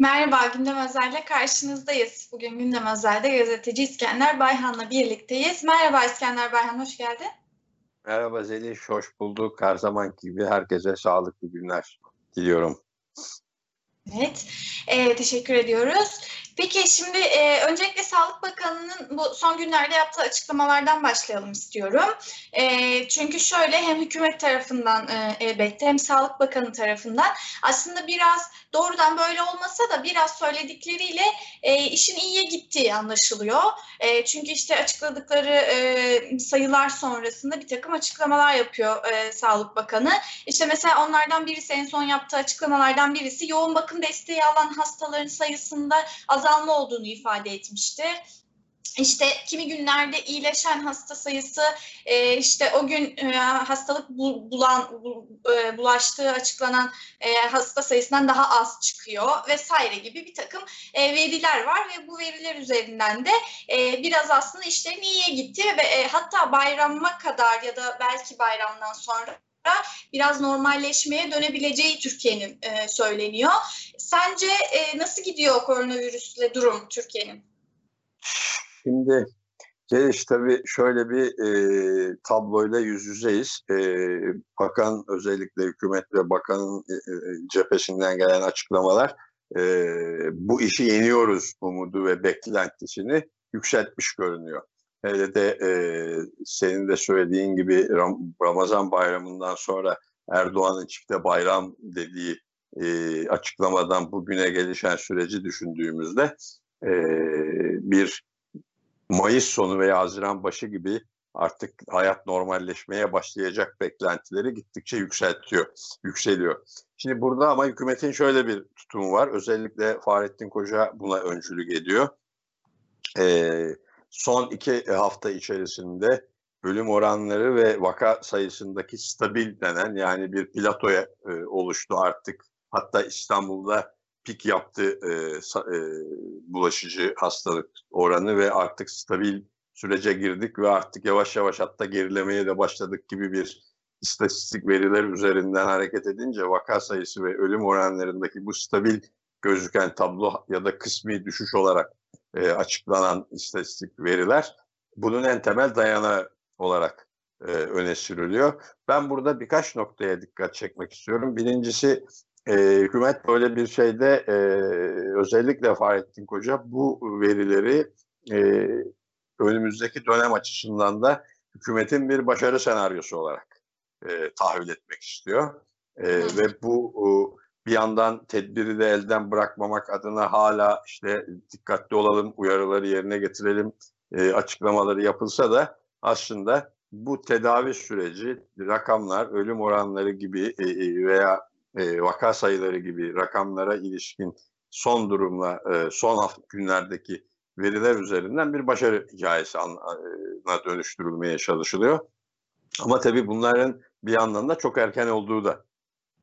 Merhaba, Gündem Özel'le karşınızdayız. Bugün Gündem Özel'de gazeteci İskender Bayhan'la birlikteyiz. Merhaba İskender Bayhan, hoş geldin. Merhaba Zeliş, hoş bulduk. Her zaman gibi herkese sağlıklı günler diliyorum. Evet, e, teşekkür ediyoruz. Peki şimdi e, öncelikle Sağlık Bakanı'nın bu son günlerde yaptığı açıklamalardan başlayalım istiyorum. E, çünkü şöyle hem hükümet tarafından e, elbette hem Sağlık Bakanı tarafından aslında biraz doğrudan böyle olmasa da biraz söyledikleriyle e, işin iyiye gittiği anlaşılıyor. E, çünkü işte açıkladıkları e, sayılar sonrasında bir takım açıklamalar yapıyor e, Sağlık Bakanı. İşte mesela onlardan birisi en son yaptığı açıklamalardan birisi yoğun bakım desteği alan hastaların sayısında azalma olduğunu ifade etmişti. İşte kimi günlerde iyileşen hasta sayısı e, işte o gün e, hastalık bulan e, bulaştığı açıklanan hasta sayısından daha az çıkıyor vesaire gibi bir takım veriler var ve bu veriler üzerinden de biraz aslında işlerin iyiye gitti ve hatta bayrama kadar ya da belki bayramdan sonra biraz normalleşmeye dönebileceği Türkiye'nin e, söyleniyor. Sence e, nasıl gidiyor koronavirüsle durum Türkiye'nin? Şimdi Celiş tabii şöyle bir e, tabloyla yüz yüzeyiz. E, bakan özellikle hükümet ve bakanın e, e, cephesinden gelen açıklamalar e, bu işi yeniyoruz umudu ve beklentisini yükseltmiş görünüyor. Hele de e, senin de söylediğin gibi Ram, Ramazan bayramından sonra Erdoğan'ın çifte bayram dediği e, açıklamadan bugüne gelişen süreci düşündüğümüzde e, bir Mayıs sonu veya Haziran başı gibi artık hayat normalleşmeye başlayacak beklentileri gittikçe yükseltiyor, yükseliyor. Şimdi burada ama hükümetin şöyle bir tutumu var. Özellikle Fahrettin Koca buna öncülük ediyor. Ee, son iki hafta içerisinde ölüm oranları ve vaka sayısındaki stabil denen yani bir platoya e, oluştu artık. Hatta İstanbul'da pik yaptı e, e, bulaşıcı hastalık oranı ve artık stabil sürece girdik ve artık yavaş yavaş hatta gerilemeye de başladık gibi bir istatistik veriler üzerinden hareket edince vaka sayısı ve ölüm oranlarındaki bu stabil gözüken tablo ya da kısmi düşüş olarak e, açıklanan istatistik veriler bunun en temel dayanağı olarak e, öne sürülüyor. Ben burada birkaç noktaya dikkat çekmek istiyorum. Birincisi e, hükümet böyle bir şeyde e, özellikle Fahrettin Koca bu verileri e, önümüzdeki dönem açısından da hükümetin bir başarı senaryosu olarak e, tahvil etmek istiyor. E, ve bu e, bir yandan tedbiri de elden bırakmamak adına hala işte dikkatli olalım, uyarıları yerine getirelim e, açıklamaları yapılsa da aslında bu tedavi süreci, rakamlar, ölüm oranları gibi e, e veya e, vaka sayıları gibi rakamlara ilişkin son durumla e, son günlerdeki veriler üzerinden bir başarı hikayesine dönüştürülmeye çalışılıyor. Ama tabii bunların bir yandan da çok erken olduğu da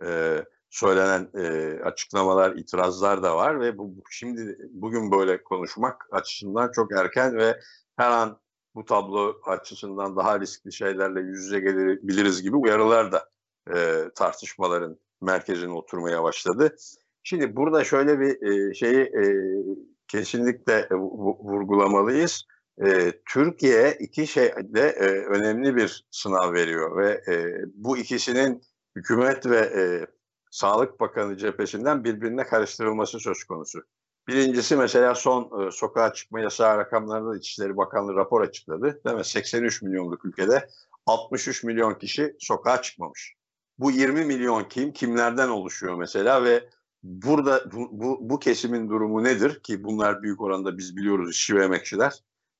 e, söylenen e, açıklamalar, itirazlar da var ve bu şimdi bugün böyle konuşmak açısından çok erken ve her an bu tablo açısından daha riskli şeylerle yüz yüze gelebiliriz gibi uyarılar da e, tartışmaların merkezine oturmaya başladı. Şimdi burada şöyle bir e, şeyi e, kesinlikle vurgulamalıyız. E, Türkiye iki şeyde e, önemli bir sınav veriyor ve e, bu ikisinin hükümet ve e, Sağlık Bakanı cephesinden birbirine karıştırılması söz konusu. Birincisi mesela son e, sokağa çıkma yasağı rakamlarında İçişleri Bakanlığı rapor açıkladı. Değil mi? 83 milyonluk ülkede 63 milyon kişi sokağa çıkmamış. Bu 20 milyon kim, kimlerden oluşuyor mesela ve burada bu, bu, bu kesimin durumu nedir ki bunlar büyük oranda biz biliyoruz işçi ve emekçiler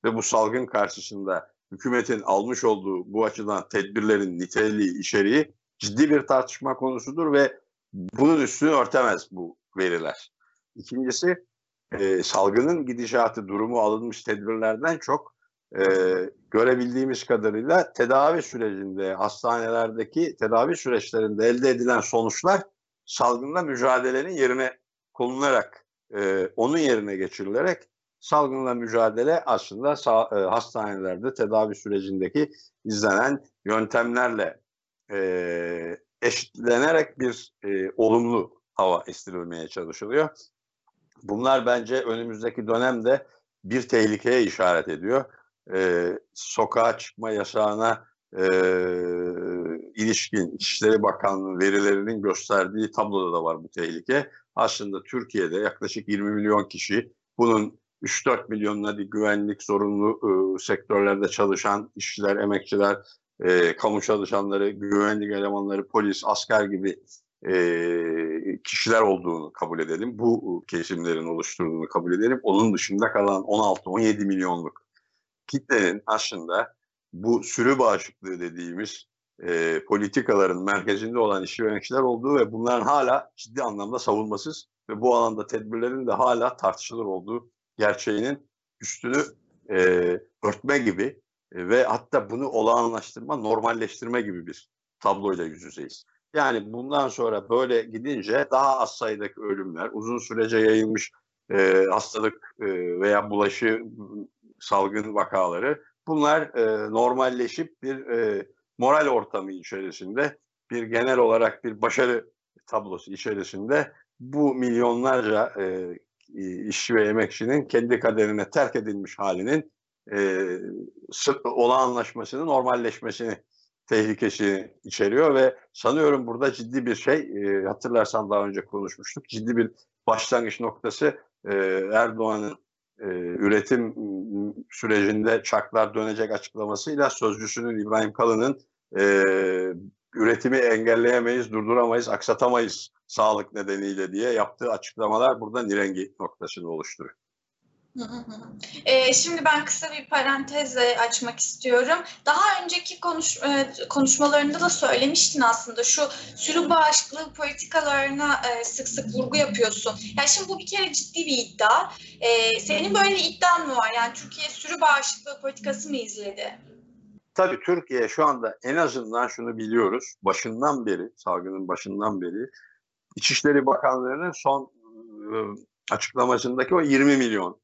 ve bu salgın karşısında hükümetin almış olduğu bu açıdan tedbirlerin niteliği, içeriği ciddi bir tartışma konusudur ve bunun üstünü örtemez bu veriler. İkincisi e, salgının gidişatı durumu alınmış tedbirlerden çok e, görebildiğimiz kadarıyla tedavi sürecinde hastanelerdeki tedavi süreçlerinde elde edilen sonuçlar salgınla mücadelenin yerine konularak e, onun yerine geçirilerek salgınla mücadele aslında sağ, e, hastanelerde tedavi sürecindeki izlenen yöntemlerle e, eşitlenerek bir e, olumlu hava estirilmeye çalışılıyor. bunlar bence önümüzdeki dönemde bir tehlikeye işaret ediyor. E, sokağa çıkma yasağına e, ilişkin İçişleri Bakanlığı verilerinin gösterdiği tabloda da var bu tehlike. Aslında Türkiye'de yaklaşık 20 milyon kişi bunun 3-4 milyonuna güvenlik zorunlu e, sektörlerde çalışan işçiler, emekçiler, e, kamu çalışanları, güvenlik elemanları, polis, asker gibi e, kişiler olduğunu kabul edelim. Bu kesimlerin oluşturduğunu kabul edelim. Onun dışında kalan 16-17 milyonluk kitlenin aslında bu sürü bağışıklığı dediğimiz e, politikaların merkezinde olan yöneticiler olduğu ve bunların hala ciddi anlamda savunmasız ve bu alanda tedbirlerin de hala tartışılır olduğu gerçeğinin üstünü e, örtme gibi ve hatta bunu olağanlaştırma, normalleştirme gibi bir tabloyla yüz yüzeyiz. Yani bundan sonra böyle gidince daha az sayıdaki ölümler, uzun sürece yayılmış e, hastalık e, veya bulaşı salgın vakaları bunlar e, normalleşip bir e, moral ortamı içerisinde bir genel olarak bir başarı tablosu içerisinde bu milyonlarca e, işçi ve emekçinin kendi kaderine terk edilmiş halinin e, olağanlaşmasını, normalleşmesini tehlikesi içeriyor ve sanıyorum burada ciddi bir şey, e, hatırlarsan daha önce konuşmuştuk, ciddi bir başlangıç noktası e, Erdoğan'ın e, üretim sürecinde çaklar dönecek açıklamasıyla sözcüsünün İbrahim Kalın'ın e, üretimi engelleyemeyiz, durduramayız, aksatamayız sağlık nedeniyle diye yaptığı açıklamalar burada nirengi noktasını oluşturuyor. Ee, şimdi ben kısa bir parantez açmak istiyorum. Daha önceki konuş, e, konuşmalarında da söylemiştin aslında şu sürü bağışıklığı politikalarına e, sık sık vurgu yapıyorsun. Yani şimdi bu bir kere ciddi bir iddia. E, senin böyle bir iddian mı var? Yani Türkiye sürü bağışıklığı politikası mı izledi? Tabii Türkiye şu anda en azından şunu biliyoruz. Başından beri, salgının başından beri İçişleri Bakanlığı'nın son açıklamasındaki o 20 milyon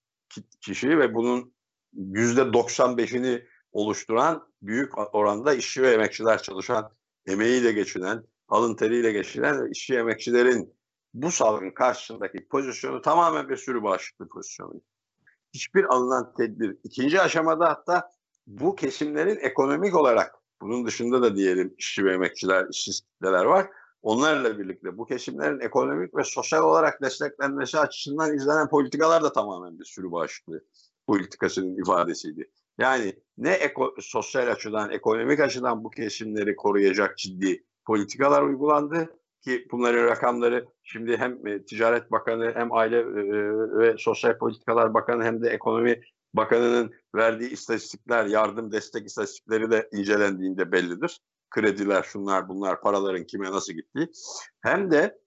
kişi ve bunun yüzde 95'ini oluşturan büyük oranda işçi ve emekçiler çalışan, emeğiyle geçinen, alın teriyle geçinen işçi emekçilerin bu salgın karşısındaki pozisyonu tamamen bir sürü bağışıklık pozisyonu. Hiçbir alınan tedbir. ikinci aşamada hatta bu kesimlerin ekonomik olarak bunun dışında da diyelim işçi ve emekçiler, işsiz kitleler var. Onlarla birlikte bu kesimlerin ekonomik ve sosyal olarak desteklenmesi açısından izlenen politikalar da tamamen bir sürü bağışıklığı politikasının ifadesiydi. Yani ne eko, sosyal açıdan, ekonomik açıdan bu kesimleri koruyacak ciddi politikalar uygulandı ki bunların rakamları şimdi hem e, Ticaret Bakanı hem Aile e, ve Sosyal Politikalar Bakanı hem de Ekonomi Bakanı'nın verdiği istatistikler, yardım destek istatistikleri de incelendiğinde bellidir krediler, şunlar bunlar, paraların kime nasıl gittiği. Hem de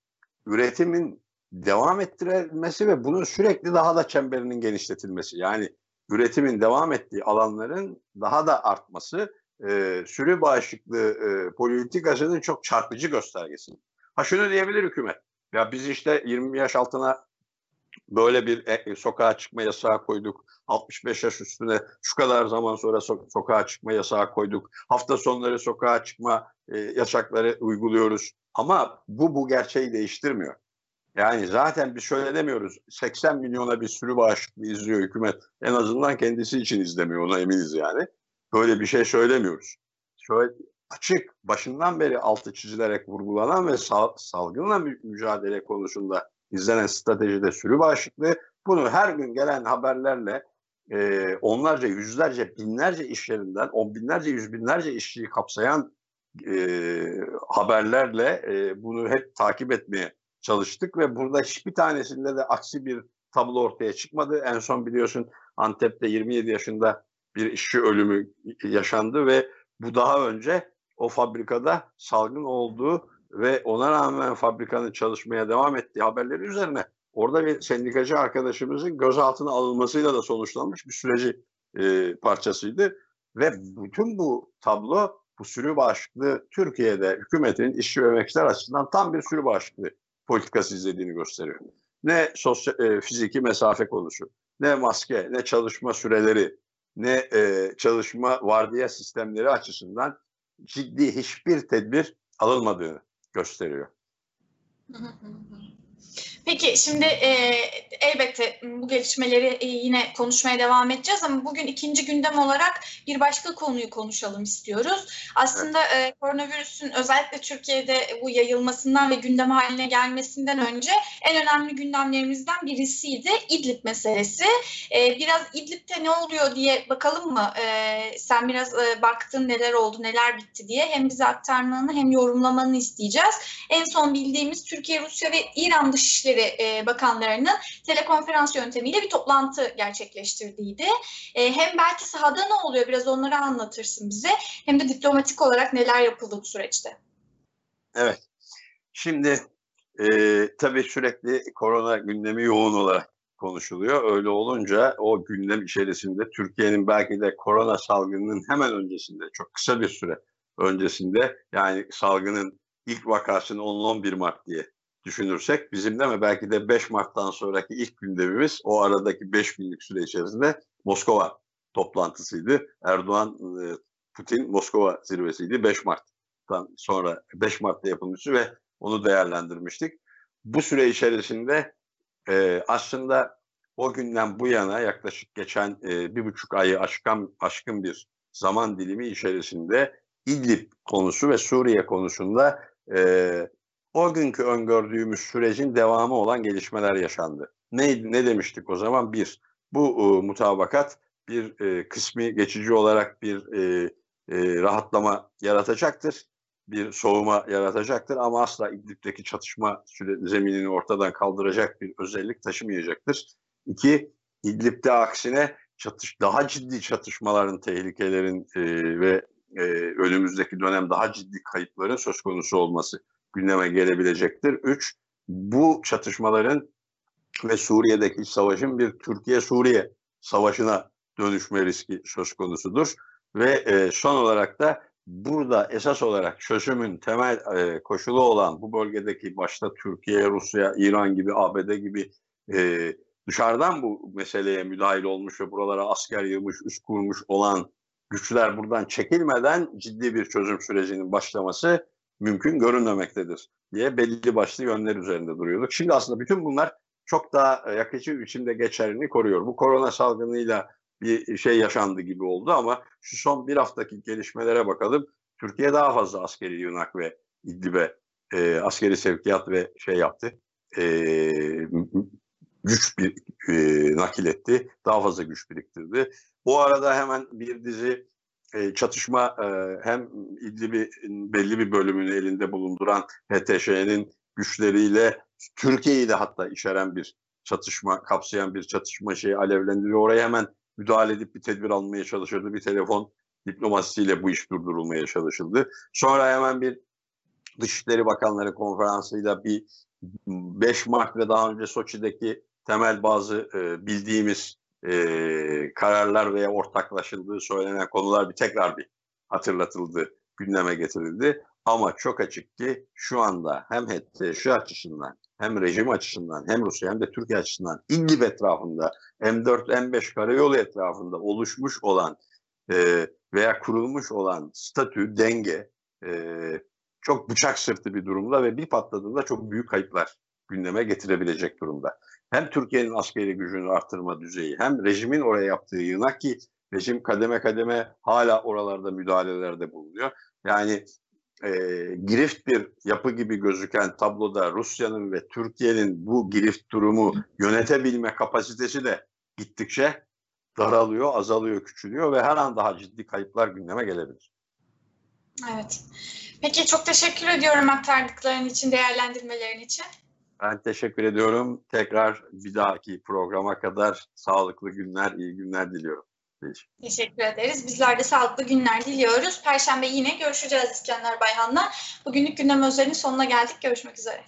üretimin devam ettirilmesi ve bunun sürekli daha da çemberinin genişletilmesi. Yani üretimin devam ettiği alanların daha da artması e, sürü bağışıklığı e, politikasının çok çarpıcı göstergesi. Ha şunu diyebilir hükümet. Ya biz işte 20 yaş altına böyle bir e, sokağa çıkma yasağı koyduk. 65 yaş üstüne şu kadar zaman sonra so- sokağa çıkma yasağı koyduk. Hafta sonları sokağa çıkma e, yasakları uyguluyoruz. Ama bu bu gerçeği değiştirmiyor. Yani zaten biz şöyle demiyoruz. 80 milyona bir sürü bağışıklığı izliyor hükümet. En azından kendisi için izlemiyor ona eminiz yani. Böyle bir şey söylemiyoruz. Şöyle açık başından beri altı çizilerek vurgulanan ve sal- salgınla mücadele konusunda izlenen stratejide sürü bağışıklığı. Bunu her gün gelen haberlerle e, onlarca, yüzlerce, binlerce iş yerinden, on binlerce, yüz binlerce işçiyi kapsayan e, haberlerle e, bunu hep takip etmeye çalıştık ve burada hiçbir tanesinde de aksi bir tablo ortaya çıkmadı. En son biliyorsun Antep'te 27 yaşında bir işçi ölümü yaşandı ve bu daha önce o fabrikada salgın olduğu ve ona rağmen fabrikanın çalışmaya devam ettiği haberleri üzerine orada bir sendikacı arkadaşımızın gözaltına alınmasıyla da sonuçlanmış bir süreci e, parçasıydı. Ve bütün bu tablo bu sürü bağışıklığı Türkiye'de hükümetin işçi ve emekçiler açısından tam bir sürü bağışıklığı politikası izlediğini gösteriyor. Ne sosyal, e, fiziki mesafe konusu, ne maske, ne çalışma süreleri, ne e, çalışma vardiya sistemleri açısından ciddi hiçbir tedbir alınmadığını gösteriyor. Peki şimdi e, elbette bu gelişmeleri e, yine konuşmaya devam edeceğiz ama bugün ikinci gündem olarak bir başka konuyu konuşalım istiyoruz. Aslında e, koronavirüsün özellikle Türkiye'de bu yayılmasından ve gündem haline gelmesinden önce en önemli gündemlerimizden birisiydi İdlib meselesi. E, biraz İdlib'te ne oluyor diye bakalım mı? E, sen biraz e, baktın neler oldu, neler bitti diye hem bize aktarmanı hem yorumlamanı isteyeceğiz. En son bildiğimiz Türkiye, Rusya ve İran Dışişleri e, Bakanlarının telekonferans yöntemiyle bir toplantı gerçekleştirdiğiydi. E, hem belki sahada ne oluyor biraz onları anlatırsın bize hem de diplomatik olarak neler yapıldı bu süreçte. Evet. Şimdi e, tabii sürekli korona gündemi yoğun olarak konuşuluyor. Öyle olunca o gündem içerisinde Türkiye'nin belki de korona salgınının hemen öncesinde çok kısa bir süre öncesinde yani salgının ilk vakasını 10-11 Mart diye düşünürsek bizim de mi belki de 5 Mart'tan sonraki ilk gündemimiz o aradaki 5 günlük süre içerisinde Moskova toplantısıydı. Erdoğan e, Putin Moskova zirvesiydi 5 Mart'tan sonra 5 Mart'ta yapılmıştı ve onu değerlendirmiştik. Bu süre içerisinde e, aslında o günden bu yana yaklaşık geçen e, bir buçuk ayı aşkın, aşkın bir zaman dilimi içerisinde İdlib konusu ve Suriye konusunda e, o günkü öngördüğümüz sürecin devamı olan gelişmeler yaşandı. Ne, ne demiştik o zaman? Bir, bu e, mutabakat bir e, kısmi geçici olarak bir e, e, rahatlama yaratacaktır. Bir soğuma yaratacaktır ama asla İdlib'deki çatışma zeminini ortadan kaldıracak bir özellik taşımayacaktır. İki, İdlib'de aksine çatış, daha ciddi çatışmaların, tehlikelerin e, ve e, önümüzdeki dönem daha ciddi kayıpların söz konusu olması gündeme gelebilecektir. Üç, bu çatışmaların ve Suriye'deki savaşın bir Türkiye-Suriye savaşına dönüşme riski söz konusudur. Ve e, son olarak da burada esas olarak çözümün temel e, koşulu olan bu bölgedeki başta Türkiye, Rusya, İran gibi, ABD gibi e, dışarıdan bu meseleye müdahil olmuş ve buralara asker yığmış, üst kurmuş olan güçler buradan çekilmeden ciddi bir çözüm sürecinin başlaması mümkün görünmemektedir diye belli başlı yönler üzerinde duruyorduk. Şimdi aslında bütün bunlar çok daha yakıcı biçimde geçerliliğini koruyor. Bu korona salgınıyla bir şey yaşandı gibi oldu ama şu son bir haftaki gelişmelere bakalım. Türkiye daha fazla askeri Yunak ve İdlib'e e, askeri sevkiyat ve şey yaptı. E, güç bir e, nakil etti. Daha fazla güç biriktirdi. Bu arada hemen bir dizi e, çatışma e, hem İdlib'in belli bir bölümünü elinde bulunduran HTŞ'nin güçleriyle Türkiye'yi de hatta içeren bir çatışma, kapsayan bir çatışma şeyi alevlendiriyor. Oraya hemen müdahale edip bir tedbir almaya çalışıldı. Bir telefon diplomasisiyle bu iş durdurulmaya çalışıldı. Sonra hemen bir Dışişleri Bakanları konferansıyla bir 5 Mart ve daha önce Soçi'deki temel bazı e, bildiğimiz e, kararlar veya ortaklaşıldığı söylenen konular bir tekrar bir hatırlatıldı, gündeme getirildi. Ama çok açık ki şu anda hem HTŞ açısından hem rejim açısından hem Rusya hem de Türkiye açısından İdlib etrafında M4 M5 karayolu etrafında oluşmuş olan e, veya kurulmuş olan statü, denge e, çok bıçak sırtı bir durumda ve bir patladığında çok büyük kayıplar gündeme getirebilecek durumda hem Türkiye'nin askeri gücünü arttırma düzeyi hem rejimin oraya yaptığı yığınak ki rejim kademe kademe hala oralarda müdahalelerde bulunuyor. Yani e, girift bir yapı gibi gözüken tabloda Rusya'nın ve Türkiye'nin bu girift durumu yönetebilme kapasitesi de gittikçe daralıyor, azalıyor, küçülüyor ve her an daha ciddi kayıplar gündeme gelebilir. Evet. Peki çok teşekkür ediyorum aktardıkların için, değerlendirmelerin için. Ben teşekkür ediyorum. Tekrar bir dahaki programa kadar sağlıklı günler, iyi günler diliyorum. Teşekkür ederiz. Bizler de sağlıklı günler diliyoruz. Perşembe yine görüşeceğiz İskender Bayhan'la. Bugünlük gündem özelinin sonuna geldik. Görüşmek üzere.